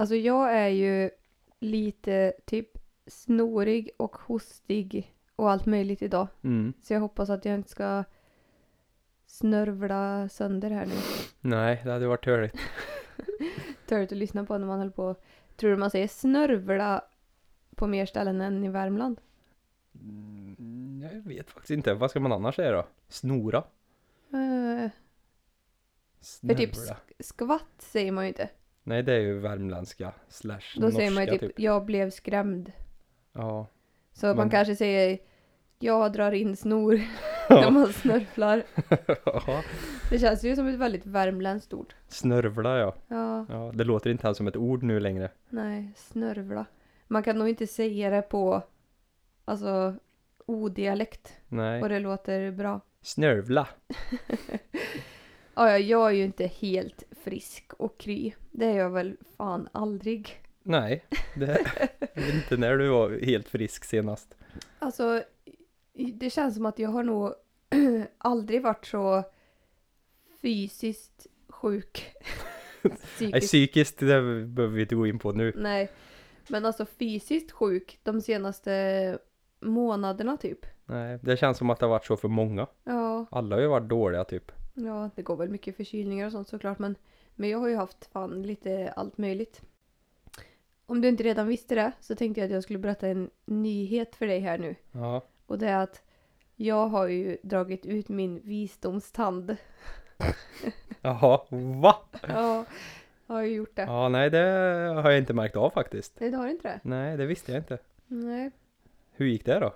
Alltså jag är ju lite typ snorig och hostig och allt möjligt idag. Mm. Så jag hoppas att jag inte ska snörvla sönder här nu. Nej, det hade varit törligt. Törligt att lyssna på när man håller på. Tror du man säger snörvla på mer ställen än i Värmland? Mm, jag vet faktiskt inte. Vad ska man annars säga då? Snora? Eh, för typ sk- skvatt säger man ju inte. Nej, det är ju värmländska slash Då norska säger man ju typ, typ. jag blev skrämd. Ja. Så man Men- kanske säger jag drar in snor när man snörvlar. Ja. Det känns ju som ett väldigt värmländskt ord. Snörvla ja. Ja, ja. Det låter inte ens som ett ord nu längre. nej, snörvla. Man kan nog inte säga det på, alltså, odialekt. Nej. Och det låter bra. Snörvla. Ja, jag är ju inte helt frisk och kry. Det är jag väl fan aldrig. Nej, det, vet inte när du var helt frisk senast. Alltså, det känns som att jag har nog aldrig varit så fysiskt sjuk. Nej, Psykiskt. psykiskt, det behöver vi inte gå in på nu. Nej. Men alltså fysiskt sjuk de senaste månaderna typ. Nej, det känns som att det har varit så för många. Ja, Alla har ju varit dåliga typ. ja, det går väl mycket förkylningar och sånt såklart. Men, men jag har ju haft fan lite allt möjligt. Om du inte redan visste det så tänkte jag att jag skulle berätta en nyhet för dig här nu. Ja. Och det är att jag har ju dragit ut min visdomstand. Jaha, va? Ja, jag har ju gjort det. Ja, nej det har jag inte märkt av faktiskt. Nej, det har du inte det? Nej, det visste jag inte. Nej. Hur gick det då?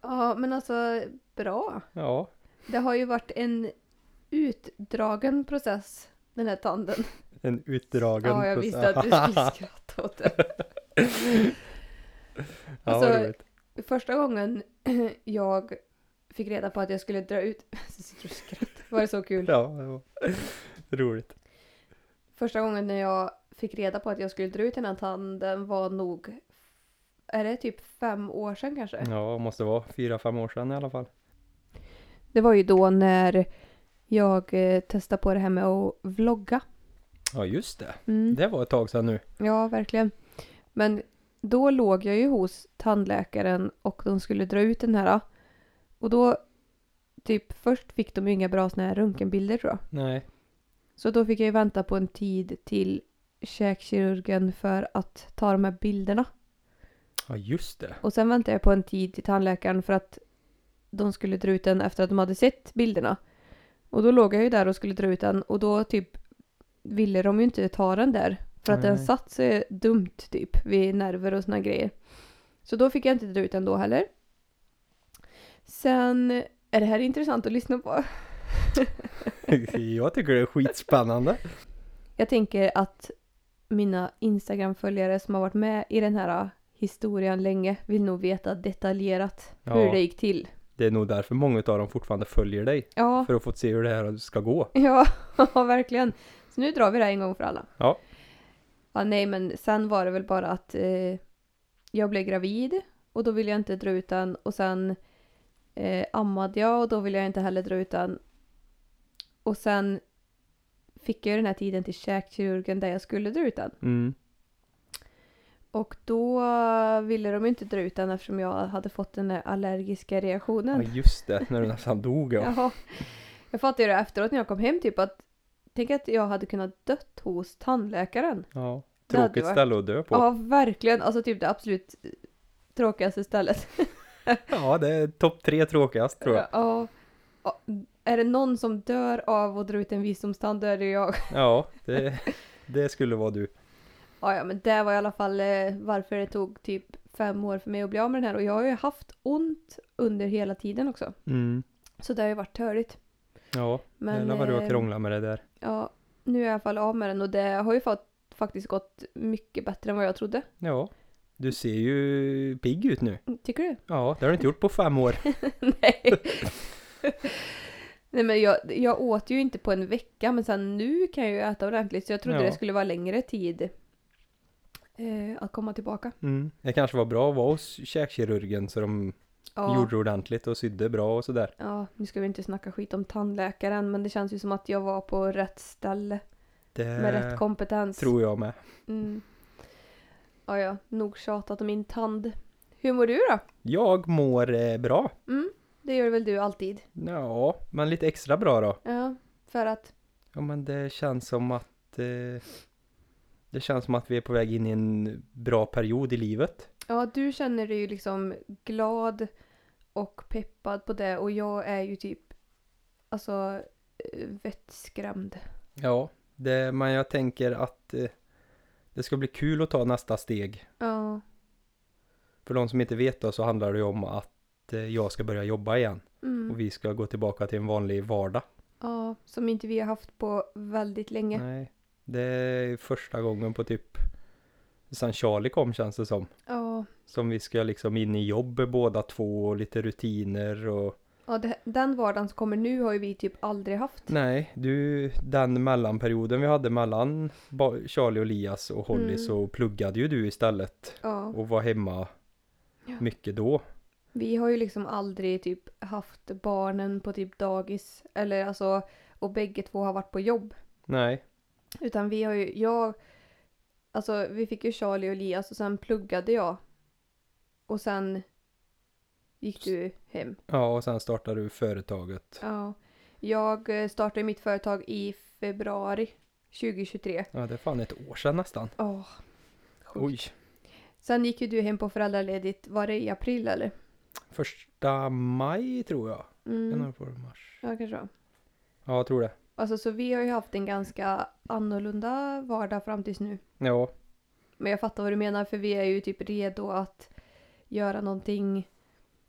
Ja, men alltså bra. Ja, Det har ju varit en utdragen process, den här tanden. en utdragen Ja, jag visste att du skulle skratta åt det. ja, Alltså. Första gången jag fick reda på att jag skulle dra ut... Sitter och skrattar. Var det så kul? Ja, det var roligt. Första gången när jag fick reda på att jag skulle dra ut den här tanden var nog... Är det typ fem år sedan kanske? Ja, måste vara fyra, fem år sedan i alla fall. Det var ju då när jag eh, testade på det här med att vlogga. Ja, just det. Mm. Det var ett tag sedan nu. Ja, verkligen. Men då låg jag ju hos tandläkaren och de skulle dra ut den här. Och då, typ först fick de ju inga bra såna här röntgenbilder tror jag. Nej. Så då fick jag ju vänta på en tid till käkkirurgen för att ta de här bilderna. Ja, just det. Och sen väntade jag på en tid till tandläkaren för att de skulle dra ut den efter att de hade sett bilderna. Och då låg jag ju där och skulle dra ut den och då typ ville de ju inte ta den där. För att den satt sig dumt typ vid nerver och såna grejer. Så då fick jag inte dra ut den då heller. Sen är det här intressant att lyssna på. jag tycker det är skitspännande. Jag tänker att mina Instagram-följare som har varit med i den här historien länge vill nog veta detaljerat hur Ja. det gick till. Det är nog därför många av dem fortfarande följer dig. Ja, För att få se hur det här ska gå. ja, verkligen. Så nu drar vi det här en gång för alla. Ja. Ja, nej, men sen var det väl bara att eh, jag blev gravid och då ville jag inte dra ut den och sen eh, ammade jag och då ville jag inte heller dra ut den. Och sen fick jag den här tiden till käkkirurgen där jag skulle dra ut den. Mm. Och då ville de inte dra ut den eftersom jag hade fått den där allergiska Ja, reaktionen. just det. När du nästan dog ja. Jaha. Jag fattade ju det efteråt när jag kom hem typ att Tänk att jag hade kunnat dött hos tandläkaren. ja. Tråkigt varit- ställe att dö på. Ja, verkligen. Alltså typ det absolut tråkigaste stället. Ja, det är topp tre tråkigast tror jag. Ja. ja. Är det någon som dör av att dra ut en visdomstand då är det jag. Ja, det, det skulle vara du. Ja, ja, men det var i alla fall eh, varför det tog typ fem år för mig att bli av med den här. Och jag har ju haft ont under hela tiden också. Mm. Så det har ju varit törligt. Ja, Men jävlar vad du har eh, krånglat med det där. ja, nu är jag i alla fall av med den och det har ju fått, faktiskt gått mycket bättre än vad jag trodde. Ja, du ser ju pigg ut nu. Tycker du? Ja, det har du inte gjort på fem år. Nej. Nej men jag, jag åt ju inte på en vecka men sen nu kan jag ju äta ordentligt så jag trodde Ja. det skulle vara längre tid eh, att komma tillbaka. Mm. Det kanske var bra att vara hos käkkirurgen så de Ja, gjorde ordentligt och sydde bra och sådär. ja, nu ska vi inte snacka skit om tandläkaren men det känns ju som att jag var på rätt ställe Det med rätt kompetens. tror jag med. Mm. Ja, ja, nog tjatat om min tand. Hur mår du då? Jag mår eh, bra. Mm, det gör väl du alltid? Ja, men lite extra bra då. Ja, för att... Ja, men det känns som att eh, det känns som att vi är på väg in i en bra period i livet. Ja, du känner dig ju liksom glad och peppad på det och jag är ju typ alltså eh, vettskrämd. Ja, det, men jag tänker att eh, det ska bli kul att ta nästa steg. Ja, För de som inte vet då så handlar det ju om att eh, jag ska börja jobba igen och mm. vi ska gå tillbaka till en vanlig vardag. ja, som inte vi har haft på väldigt länge. Nej, det är första gången på typ sen Charlie kom känns det som. Ja, Som vi ska liksom in i jobb båda två och lite rutiner och ja det, den vardagen som kommer nu har ju vi typ aldrig haft. Nej, du den mellanperioden vi hade mellan Charlie och Lias och Holly Mm. så pluggade ju du istället Ja, och var hemma Ja. mycket då. vi har ju liksom aldrig typ haft barnen på typ dagis eller alltså och bägge två har varit på jobb. Nej, Utan vi har ju, jag, alltså vi fick ju Charlie och Elias och sen pluggade jag. Och sen gick du hem. ja och sen startade du företaget. Ja. Jag eh, startade mitt företag i februari 2023. Ja, det är fan ett år sedan nästan. Åh. sjukt. Oj. Sen gick ju du hem på föräldraledigt, var det i april eller? Första maj tror jag. Mm. Januari, mars. Ja, kanske var. Ja, jag tror det. Alltså så vi har ju haft en ganska annorlunda vardag fram tills nu. Ja, Men jag fattar vad du menar för vi är ju typ redo att göra någonting,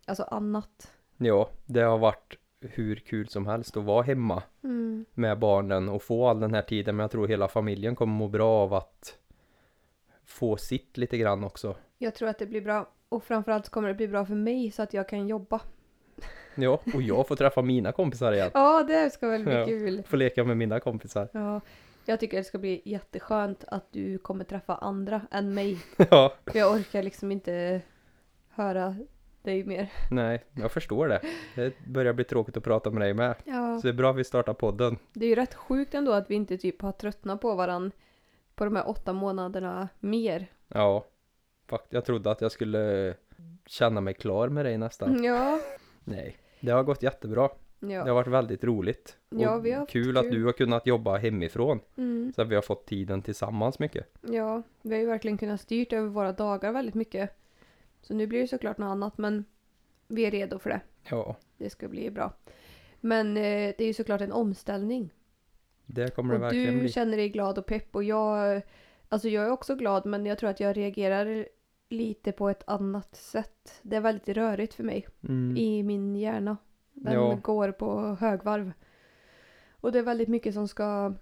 alltså annat. ja, det har varit hur kul som helst att vara hemma Mm. med barnen och få all den här tiden. Men jag tror hela familjen kommer må bra av att få sitt lite grann också. Jag tror att det blir bra. Och framförallt kommer det bli bra för mig så att jag kan jobba. Ja, och jag får träffa mina kompisar igen. Ja, det ska väl bli Ja. kul. Få leka med mina kompisar. Ja, jag tycker det ska bli jätteskönt att du kommer träffa andra än mig. Ja, För jag orkar liksom inte höra dig mer. nej, jag förstår det. Det börjar bli tråkigt att prata med dig med. Ja, Så det är bra att vi startar podden. det är ju rätt sjukt ändå att vi inte typ har tröttnat på varann på de här åtta månaderna mer. Ja, jag trodde att jag skulle känna mig klar med dig nästan. Ja, Nej, det har gått jättebra. Det har ja. varit väldigt roligt. Och Ja, vi har kul, att kul. du har kunnat jobba hemifrån. Mm, Så att vi har fått tiden tillsammans mycket. ja, vi har ju verkligen kunnat styrt över våra dagar väldigt mycket. Så nu blir det såklart något annat men vi är redo för det. Ja, Det ska bli bra. Men eh, det är ju såklart en omställning. det kommer det och verkligen du bli. känner dig glad och pepp och jag, alltså jag är också glad men jag tror att jag reagerar lite på ett annat sätt. Det är väldigt rörigt för mig Mm. i min hjärna. Den Ja. går på högvarv. Och det är väldigt mycket som ska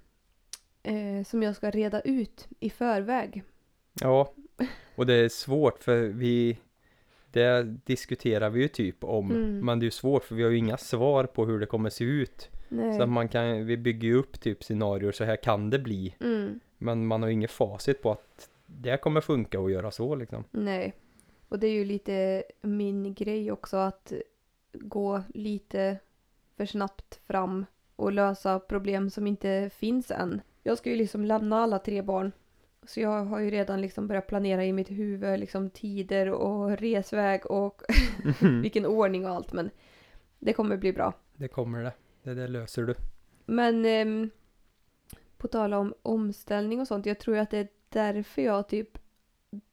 eh, som jag ska reda ut i förväg. Ja, och det är svårt för vi det diskuterar vi ju typ om. Mm. Men det är ju svårt för vi har ju inga svar på hur det kommer se ut. Nej. Så att man kan, vi bygger ju upp typ scenarier så här kan det bli. Mm, Men man har ju inget facit på att det kommer funka att göra så liksom. nej. Och det är ju lite min grej också att gå lite för snabbt fram och lösa problem som inte finns än. Jag ska ju liksom lämna alla tre barn. Så jag har ju redan liksom börjat planera i mitt huvud liksom tider och resväg och vilken ordning och allt men det kommer bli bra. Det kommer det. Det där löser du. Men ehm, på tal om omställning och sånt, jag tror att det är därför jag typ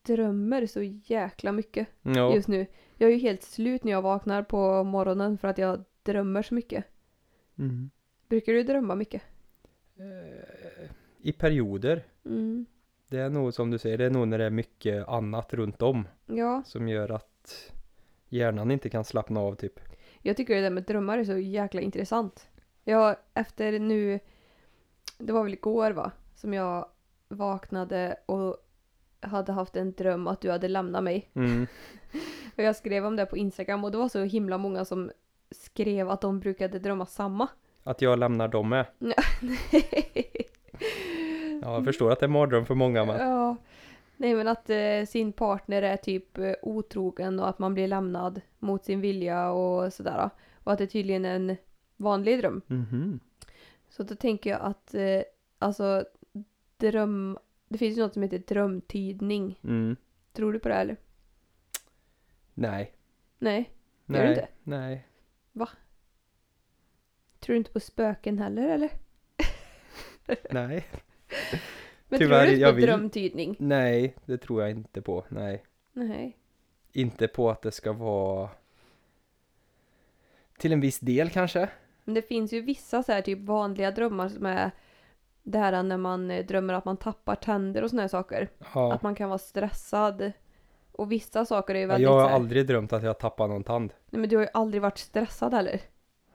drömmer så jäkla mycket Ja, just nu. Jag är ju helt slut när jag vaknar på morgonen för att jag drömmer så mycket. mm. Brukar du drömma mycket? Eh, I perioder. Mm. Det är nog som du säger, det är nog när det är mycket annat runt om Ja, som gör att hjärnan inte kan slappna av typ. jag tycker det där med drömmar är så jäkla intressant. Jag, efter nu, det var väl igår va, som jag vaknade och hade haft en dröm att du hade lämnat mig. Mm. Och jag skrev om det på Instagram och det var så himla många som skrev att de brukade drömma samma. Att jag lämnar dem med. Ja, jag förstår att det är mardröm för många men. ja. Nej men att eh, sin partner är typ eh, otrogen och att man blir lämnad mot sin vilja och sådär. Och att det tydligen är en vanlig dröm. Mhm. Så då tänker jag att eh, alltså dröm... Det finns ju något som heter drömtydning. Mm. Tror du på det eller? Nej. Nej. Gör Nej. du inte? Nej. Tror du inte på spöken heller eller? Nej. Men Tyvärr, tror du inte på drömtydning? Nej, det tror jag inte på. Nej. Nej. Inte på att det ska vara till en viss del kanske. Men det finns ju vissa så här typ vanliga drömmar som är det här när man eh, drömmer att man tappar tänder och såna här saker. Ja. Att man kan vara stressad. Och vissa saker är ju Ja, väldigt jag har aldrig drömt att jag tappar någon tand. Nej men du har ju aldrig varit stressad heller.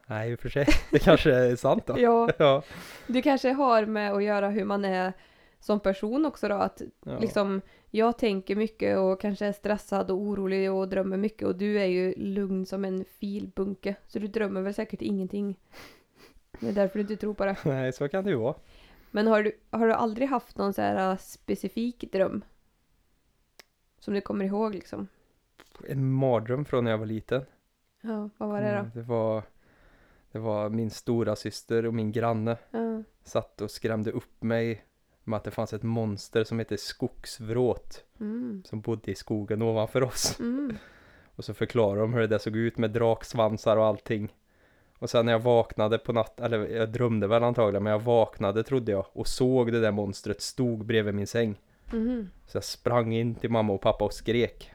Nej, i och för sig. Det kanske är sant då. Ja, Ja. du kanske har med att göra hur man är som person också då. Att ja. liksom, jag tänker mycket och kanske är stressad och orolig och drömmer mycket och du är ju lugn som en filbunke. Så du drömmer väl säkert ingenting. Det är därför du inte tror på det. Nej, så kan det ju vara. Men har du, har du aldrig haft någon så här äh, specifik dröm? Som du kommer ihåg liksom? En mardröm från när jag var liten. Ja, vad var det då? Mm, Det var, det var min stora syster och min granne Ja. satt och skrämde upp mig med att det fanns ett monster som heter skogsvråt Mm. som bodde i skogen ovanför oss. Mm. Och så förklarade de hur det såg ut med draksvansar och allting. Och sen när jag vaknade på natt, eller jag drömde väl antagligen, men jag vaknade trodde jag och såg det där monstret stod bredvid min säng. Mhm. Så jag sprang in till mamma och pappa och skrek.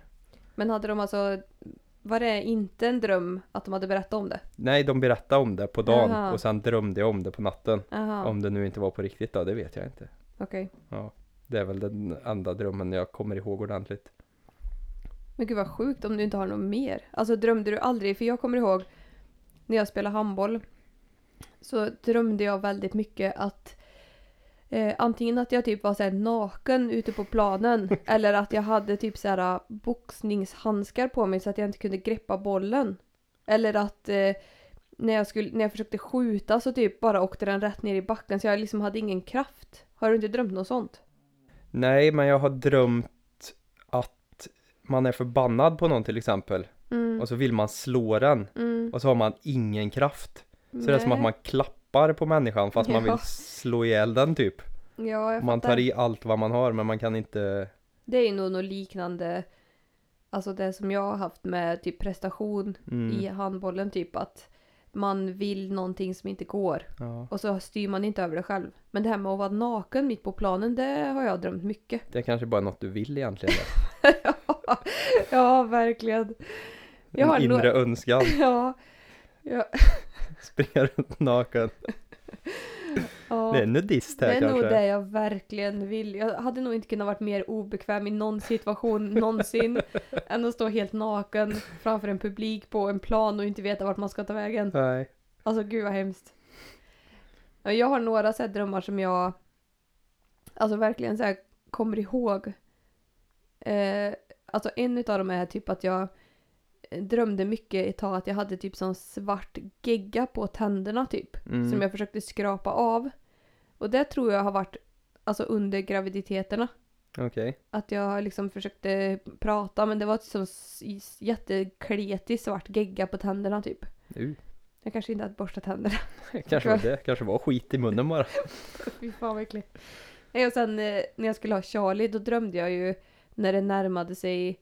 Men hade de alltså, var det inte en dröm att de hade berättat om det? Nej, de berättade om det på dagen Jaha. och sen drömde jag om det på natten. Jaha, Om det nu inte var på riktigt då, det vet jag inte. okej. Det är väl den enda drömmen jag kommer ihåg ordentligt. Men gud vad sjukt om du inte har något mer. Alltså drömde du aldrig? För jag kommer ihåg när jag spelade handboll så drömde jag väldigt mycket att eh, antingen att jag typ var så här naken ute på planen eller att jag hade typ så här boxningshandskar på mig så att jag inte kunde greppa bollen. Eller att eh, när, jag skulle, när jag försökte skjuta så typ bara åkte den rätt ner i backen så jag liksom hade ingen kraft. Har du inte drömt något sånt? Nej, men jag har drömt att man är förbannad på någon till exempel. Mm. Och så vill man slå den. Mm. Och så har man ingen kraft. Så det är som att Nej. man klappar på människan fast man Ja. vill slå ihjäl den typ. Ja, Man fattar. tar i allt vad man har men man kan inte... Det är nog något liknande, alltså det som jag har haft med typ prestation Mm, i handbollen typ att man vill någonting som inte går ja. och så styr man inte över det själv. Men det här med att vara naken mitt på planen, det har jag drömt mycket. Det är kanske bara något du vill egentligen. ja, verkligen. Jag har En inre önskan. Ja. Ja. Springa runt naken. ja. Det är nudist här Det är kanske. nog det jag verkligen vill. Jag hade nog inte kunnat varit mer obekväm i någon situation någonsin än att stå helt naken framför en publik på en plan och inte veta vart man ska ta vägen. Nej. Alltså gud vad hemskt. Ja, Jag har några så drömmar som jag alltså verkligen så kommer ihåg. Eh, alltså en utav dem är typ att jag drömde mycket ett tag att jag hade typ sån svart gegga på tänderna typ. Mm. Som jag försökte skrapa av. Och det tror jag har varit alltså under graviditeterna. Okej. Att jag liksom försökte prata men det var så s- jättekletig svart gegga på tänderna typ. Uh, Jag kanske inte hade borstat tänderna. kanske var det. Kanske var skit i munnen bara. Fy fan äckligt. Nej, och sen eh, när jag skulle ha Charlie då drömde jag ju när det närmade sig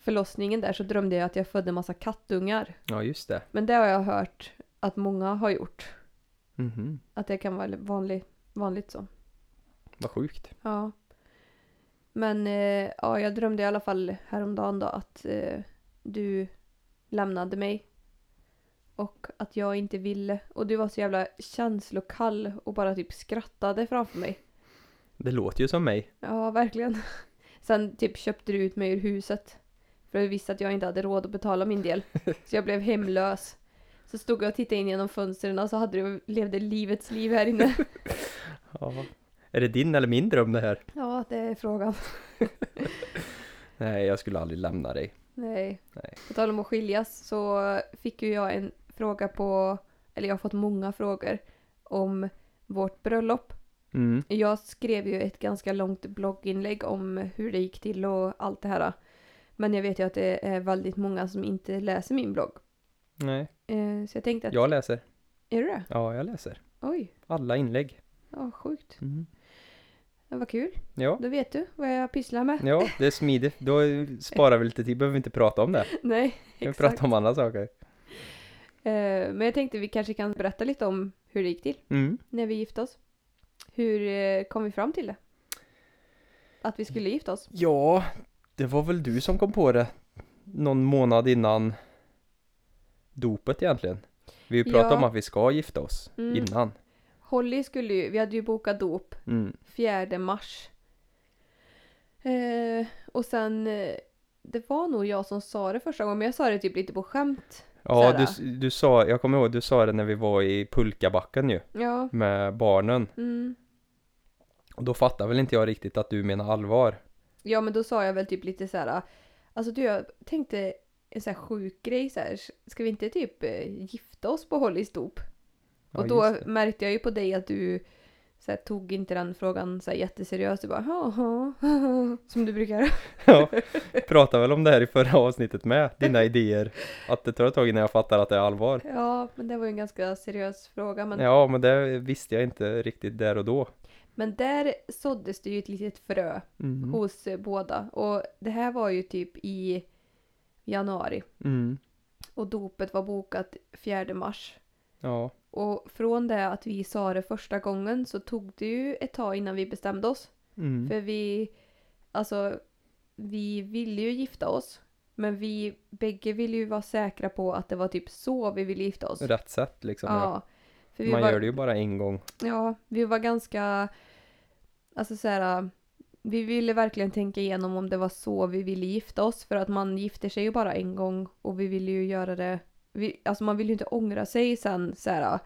förlossningen där så drömde jag att jag födde massa kattungar. Ja, just det. Men det har jag hört att många har gjort. Mhm. Att det kan vara vanlig, vanligt så. Vad sjukt. Ja. Men eh, ja, jag drömde i alla fall häromdagen då att eh, du lämnade mig. Och att jag inte ville. Och du var så jävla känslokall och bara typ skrattade framför mig. Det låter ju som mig. Ja, verkligen. Sen typ köpte du ut mig ur huset. För jag visste att jag inte hade råd att betala min del. Så jag blev hemlös. Så stod jag och tittade in genom fönstren och så hade du levde livets liv här inne. Ja. Är det din eller min dröm det här? Ja, det är frågan. Nej, jag skulle aldrig lämna dig. Nej. Nej. På tal om att skiljas så fick ju jag en fråga på, eller jag har fått många frågor om vårt bröllop. Mm. Jag skrev ju ett ganska långt blogginlägg om hur det gick till och allt det här. Men jag vet ju att det är väldigt många som inte läser min blogg. Nej, Eh, Så jag tänkte att... jag läser. Är du det? Ja, jag läser. Oj, Alla inlägg. ja sjukt. Mm. Men vad kul. Ja, Då vet du vad jag pysslar med. ja, det är smidigt. Då sparar vi lite tid, behöver vi inte prata om det. Nej, Vi exakt. pratar om andra saker. Eh, men jag tänkte vi kanske kan berätta lite om hur det gick till Mm. när vi gifte oss. Hur eh, kom vi fram till det? Att vi skulle gifta oss? Ja, det var väl du som kom på det någon månad innan dopet egentligen. Vi pratat Ja. om att vi ska gifta oss Mm. innan. Holly skulle ju, vi hade ju bokat dop Mm. 4 mars. Eh, och sen, eh, det var nog jag som sa det första gången, men jag sa det typ lite på skämt. Ja, du, du sa, jag kommer ihåg, du sa det när vi var i pulkabacken ju, Ja, med barnen. mm. Och då fattade väl inte jag riktigt att du menar allvar. Ja men då sa jag väl typ lite så här. alltså du jag tänkte en så här sjuk grej så här, ska vi inte typ eh, gifta oss på Hollys dop? Ja, och då märkte jag ju på dig att du så här, tog inte den frågan så här, jätteseriöst. Du bara haha", som du brukar. Ja, pratade väl om det här i förra avsnittet med, dina idéer. Att det tar ett tag innan jag fattar att det är allvar. Ja, men det var ju en ganska seriös fråga. Men, Ja, men det visste jag inte riktigt där och då. Men där såddes det ju ett litet frö Mm. hos båda. Och det här var ju typ i januari. Mm. Och dopet var bokat 4 mars. Ja, Och från det att vi sa det första gången så tog det ju ett tag innan vi bestämde oss. mm. För vi, alltså, vi ville ju gifta oss. Men vi bägge ville ju vara säkra på att det var typ så vi ville gifta oss. rätt sätt liksom. Ja. Ja. Man var, gör det ju bara en gång. Ja, vi var ganska, alltså så här, vi ville verkligen tänka igenom om det var så vi ville gifta oss. För att man gifter sig ju bara en gång och vi ville ju göra det, vi, alltså man vill ju inte ångra sig sen så här,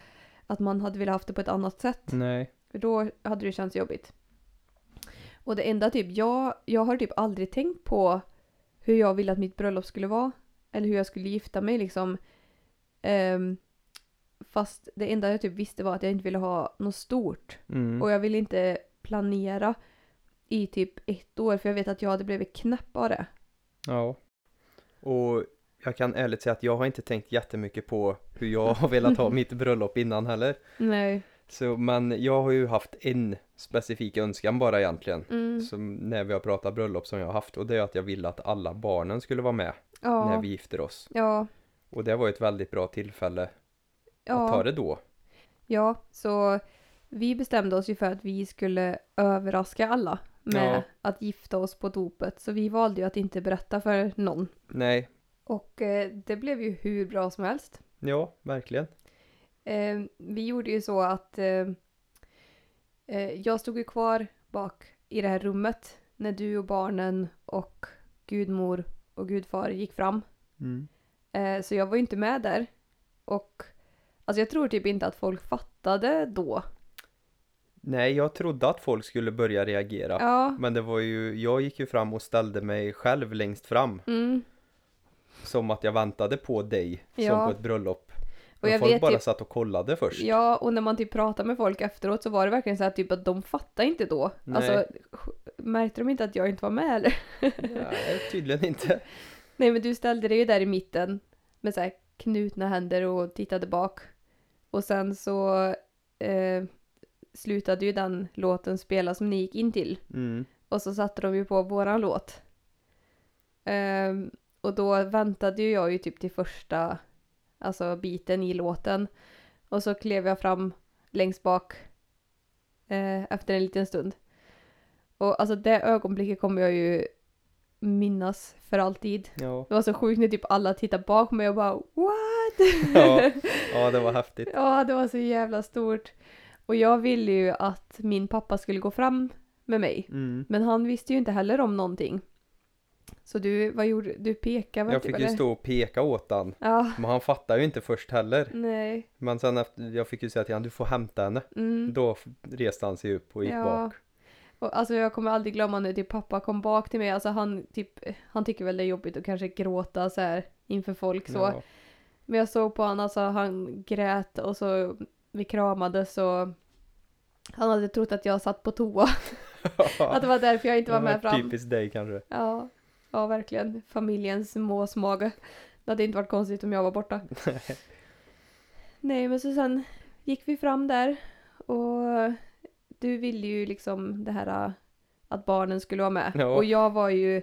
att man hade velat haft det på ett annat sätt. Nej. För då hade det känts jobbigt. Och det enda typ, jag, jag har typ aldrig tänkt på hur jag ville att mitt bröllop skulle vara. Eller hur jag skulle gifta mig liksom. Ehm, fast det enda jag typ visste var att jag inte ville ha något stort. Mm. Och jag ville inte planera i typ ett år för jag vet att jag hade blivit knäpp av det. Ja. Och jag kan ärligt säga att jag har inte tänkt jättemycket på hur jag har velat ha mitt bröllop innan heller. Nej. Så, men jag har ju haft en specifik önskan bara egentligen. Mm. Som när vi har pratat bröllop som jag har haft och det är att jag ville att alla barnen skulle vara med när Ja. vi gifter oss. Ja. Och det var ju ett väldigt bra tillfälle att Ja. ta det då. Ja, så vi bestämde oss ju för att vi skulle överraska alla med Ja. att gifta oss på dopet. Så vi valde ju att inte berätta för någon. Nej, Och eh, det blev ju hur bra som helst. ja, verkligen. Eh, vi gjorde ju så att eh, eh, jag stod ju kvar bak i det här rummet när du och barnen och gudmor och gudfar gick fram. Mm. Eh, så jag var ju inte med där. Och alltså jag tror typ inte att folk fattade då. Nej, jag trodde att folk skulle börja reagera. Ja. Men det var ju, jag gick ju fram och ställde mig själv längst fram. Mm. Som att jag väntade på dig, som Ja. på ett bröllop. Och Men jag folk vet bara typ, satt och kollade först. ja och när man typ pratade med folk efteråt så var det verkligen så här typ att de fattade inte då. Nej. Alltså märkte de inte att jag inte var med eller? Nej, tydligen inte. Nej men du ställde dig ju där i mitten med så här knutna händer och tittade bak. Och sen så eh, slutade ju den låten spela som ni gick in till. Mm. Och så satte de ju på våran låt. Ehm, och då väntade ju jag ju typ till första alltså biten i låten. Och så klev jag fram längst bak eh, efter en liten stund. Och alltså det ögonblicket kommer jag ju minnas för alltid. Ja. Det var så sjukt när typ alla tittade bak mig och bara what? Ja. ja, det var häftigt. Ja, det var så jävla stort. Och jag ville ju att min pappa skulle gå fram med mig. Mm. Men han visste ju inte heller om någonting. Så du, vad gjorde du? pekade Jag typ, fick ju stå och peka åt han. Ja, Men han fattade ju inte först heller. nej. Men sen efter, jag fick ju säga till honom, du får hämta henne. Mm. Då reste han sig upp och gick Ja. bak. Och alltså jag kommer aldrig glömma när typ pappa kom bak till mig. Alltså han typ, han tycker väl det är jobbigt att kanske gråta så här inför folk så. Ja. Men jag såg på honom, alltså han grät och så vi kramades och han hade trott att jag satt på toa. Att det var därför jag inte var med fram. Typiskt dig kanske. Ja, ja verkligen. Familjens måsmage. Det hade inte varit konstigt om jag var borta. Nej, men så sen gick vi fram där och du ville ju liksom det här äh, att barnen skulle vara med. Ja. Och jag var ju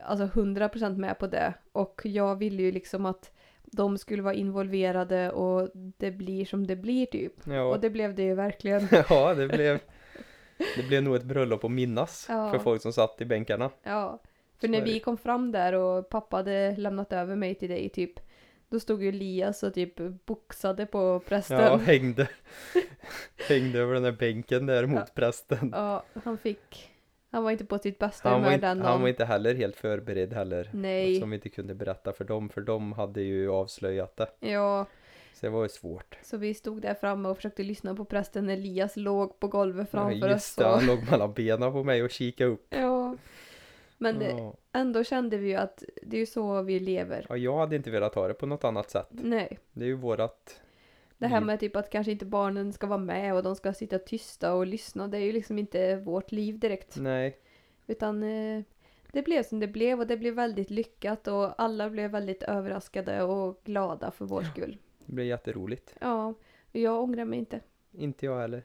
alltså 100% med på det. Och jag ville ju liksom att de skulle vara involverade och det blir som det blir typ. Ja. Och det blev det ju verkligen. ja, det blev, det blev nog ett bröllop att minnas Ja. för folk som satt i bänkarna. Ja. För när är vi kom fram där och pappa hade lämnat över mig till dig typ. Då stod ju Elias och typ boxade på prästen. Ja, hängde, hängde över den här bänken där mot Ja. prästen. Ja, han fick... Han var inte på sitt bästa Han humör inte, den han var dagen. inte heller helt förberedd heller. Nej. Som vi inte kunde berätta för dem, för de hade ju avslöjat det. Ja, Så det var ju svårt. så vi stod där framme och försökte lyssna på prästen. Elias låg på golvet framför ja, oss. just och- han låg mellan benen på mig och kikade upp. Ja. Men det, Ja. ändå kände vi ju att det är ju så vi lever. ja, jag hade inte velat ha det på något annat sätt. Nej. Det är ju vårat Det här liv. med typ att kanske inte barnen ska vara med och de ska sitta tysta och lyssna. Det är ju liksom inte vårt liv direkt. Nej, Utan eh, det blev som det blev och det blev väldigt lyckat och alla blev väldigt överraskade och glada för vår skull. det blev jätteroligt. Ja, jag ångrar mig inte. Inte jag heller.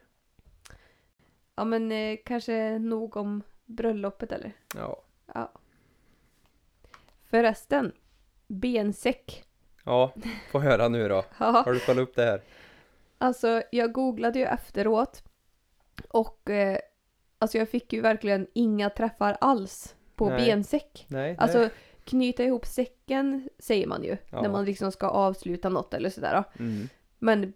Ja men eh, kanske nog om bröllopet eller? Ja. Ja. Förresten, bensäck. Ja, få höra nu då. Ja, Har du kollat upp det här? alltså jag googlade ju efteråt och eh, alltså jag fick ju verkligen inga träffar alls på Nej. bensäck. Nej, det- Alltså knyta ihop säcken säger man ju Ja. när man liksom ska avsluta något eller sådär. Mm. Men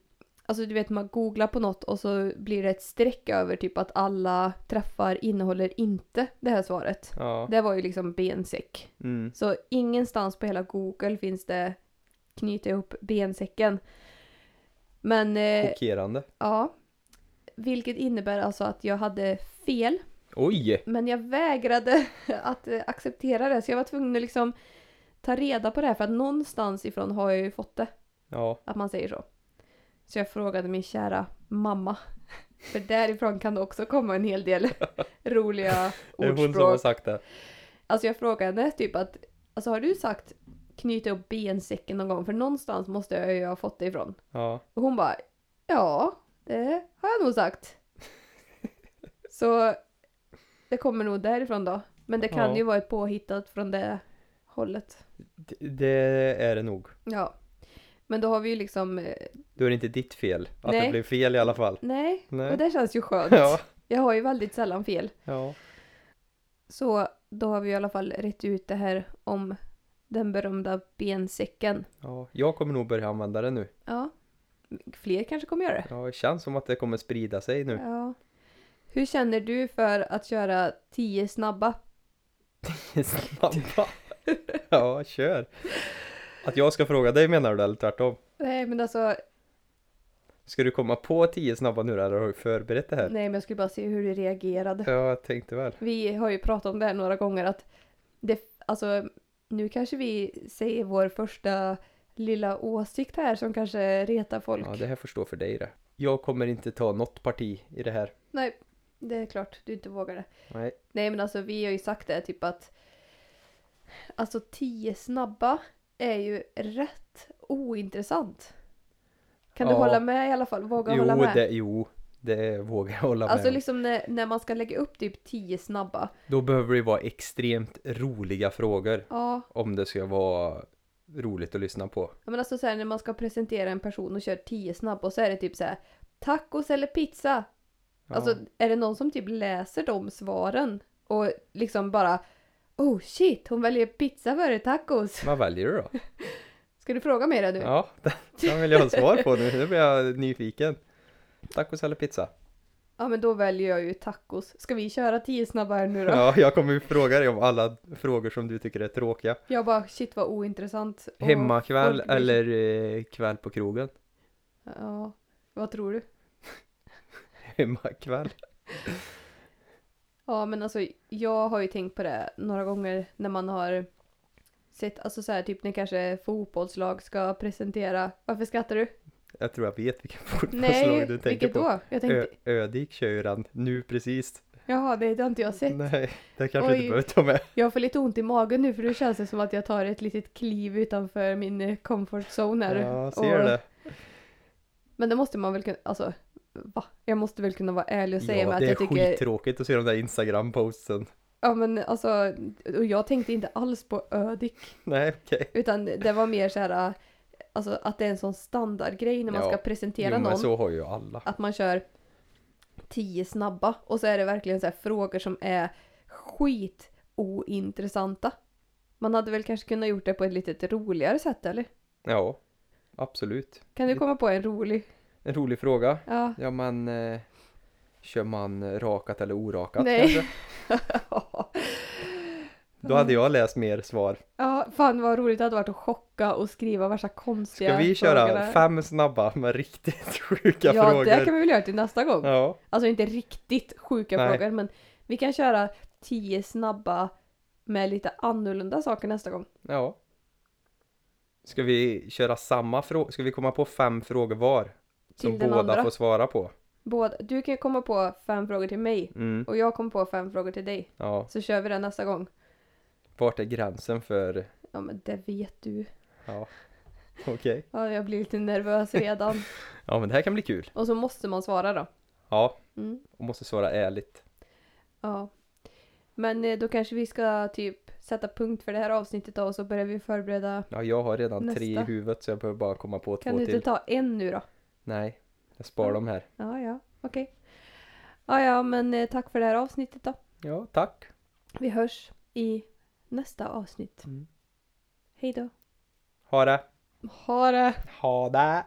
alltså du vet man googlar på något och så blir det ett streck över typ att alla träffar innehåller inte det här svaret. Ja. Det var ju liksom bensäck. Mm. Så ingenstans på hela Google finns det knyta ihop bensäcken. Men eh, Chockerande. ja, vilket innebär alltså att jag hade fel. Oj! Men jag vägrade att eh, acceptera det så jag var tvungen att liksom ta reda på det här för att någonstans ifrån har jag ju fått det. Ja, Att man säger så. Så jag frågade min kära mamma. För därifrån kan det också komma en hel del roliga det är hon som har ordspråk. sagt det. Alltså jag frågade henne typ att, alltså har du sagt knyta upp bensäcken någon gång? För någonstans måste jag ju ha fått det ifrån. Ja. Och hon bara, ja, det har jag nog sagt. Så det kommer nog därifrån då. Men det kan Ja. ju vara ett påhittat från det hållet. Det, det är det nog. Ja. Men då har vi ju liksom, eh, Då är det inte ditt fel. Att Nej. det blev fel i alla fall. nej, Nej. och det känns ju skönt. Ja. Jag har ju väldigt sällan fel. Ja. Så då har vi i alla fall rätt ut det här om den berömda bensäcken. ja. Jag kommer nog börja använda det nu. Ja. Fler kanske kommer göra det. Ja, det känns som att det kommer sprida sig nu. Ja. Hur känner du för att köra 10 snabba? Snabba. Ja, kör. Att jag ska fråga dig menar du eller tvärtom? Nej men alltså, Ska du komma på tio snabba nu eller har du förberett det här? nej men jag skulle bara se hur du reagerade. Ja, jag tänkte väl. Vi har ju pratat om det här några gånger att det, alltså nu kanske vi säger vår första lilla åsikt här som kanske retar folk. Ja, det här får stå för dig det. Jag kommer inte ta något parti i det här. Nej, det är klart du inte vågar det. Nej. Nej men alltså vi har ju sagt det typ att Alltså 10 snabba är ju rätt ointressant. Kan du Ja. hålla med i alla fall? Våga hålla Jo med? det, jo, det vågar jag hålla med Alltså om. liksom när, när man ska lägga upp typ 10 snabba. Då behöver det vara extremt roliga frågor. Ja, Om det ska vara roligt att lyssna på. men alltså så här, när man ska presentera en person och kör 10 snabba och så är det typ så här tacos eller pizza. Ja. Alltså är det någon som typ läser de svaren och liksom bara Oh shit, hon väljer pizza före tacos. Vad väljer du då? Ska du fråga mig det nu? Ja, den vill jag ha svar på nu. Nu blir jag nyfiken. Tacos eller pizza? Ja men då väljer jag ju tacos. Ska vi köra 10 snabba här nu då? Ja, jag kommer ju fråga dig om alla frågor som du tycker är tråkiga. Jag bara shit vad ointressant. Och Hemmakväll folk blir- eller eh, kväll på krogen? Ja, vad tror du? Hemmakväll. Ja men alltså jag har ju tänkt på det några gånger när man har sett, alltså så här typ när kanske fotbollslag ska presentera. Varför skrattar du? Jag tror jag vet vilken fotbollslag Nej, du tänker vilket på. då? Jag tänkte, Ö- Ödik kör ju den nu precis. jaha det har inte jag sett. Nej, det kanske Oj. inte behöver ta med. Jag får lite ont i magen nu för det känns det som att jag tar ett litet kliv utanför min eh, comfort zone här. Ja, ser Och- det. Men det måste man väl kunna, alltså va? Jag måste väl kunna vara ärlig och säga ja, med att det är jag tycker skittråkigt att se de där Instagram-postsen. Ja men alltså, och jag tänkte inte alls på Ödik. Nej, okej. Utan det var mer så här, alltså att det är en sån standardgrej när man Ja, ska presentera Jo, men någon. så har ju alla. Att man kör tio snabba och så är det verkligen så här frågor som är skit ointressanta. Man hade väl kanske kunnat gjort det på ett lite roligare sätt eller? Ja, absolut. Kan du komma på en rolig? En rolig fråga. Ja. Ja, men eh, kör man rakat eller orakat Nej. kanske? Då hade jag läst mer svar. ja, fan vad roligt det hade varit att chocka och skriva värsta konstiga Ska vi köra frågor där. fem snabba med riktigt sjuka Ja, frågor? det kan vi väl göra till nästa gång. Ja, Alltså inte riktigt sjuka Nej. frågor men vi kan köra tio snabba med lite annorlunda saker nästa gång. ja. Ska vi köra samma fråga? Ska vi komma på fem frågor var? Som Till båda andra. får svara på? Båda, du kan komma på fem frågor till mig Mm, och jag kommer på fem frågor till dig. ja. Så kör vi det nästa gång. Vart är gränsen för... Ja men det vet du. Ja, okej. Ja, jag blir lite nervös redan. Ja, men det här kan bli kul. och så måste man svara då. Ja, Mm, och måste svara ärligt. ja. Men eh, då kanske vi ska typ sätta punkt för det här avsnittet då och så börjar vi förbereda. Ja, jag har redan tre i Nästa. huvudet så jag behöver bara komma på Kan två du inte till. ta en nu då? Nej, jag sparar Ja. dem här. Ja, ja, okej. Ja, ja, men eh, tack för det här avsnittet då. Ja, tack. Vi hörs i nästa avsnitt. Mm. Hej då. Ha det. Ha det! Ha det.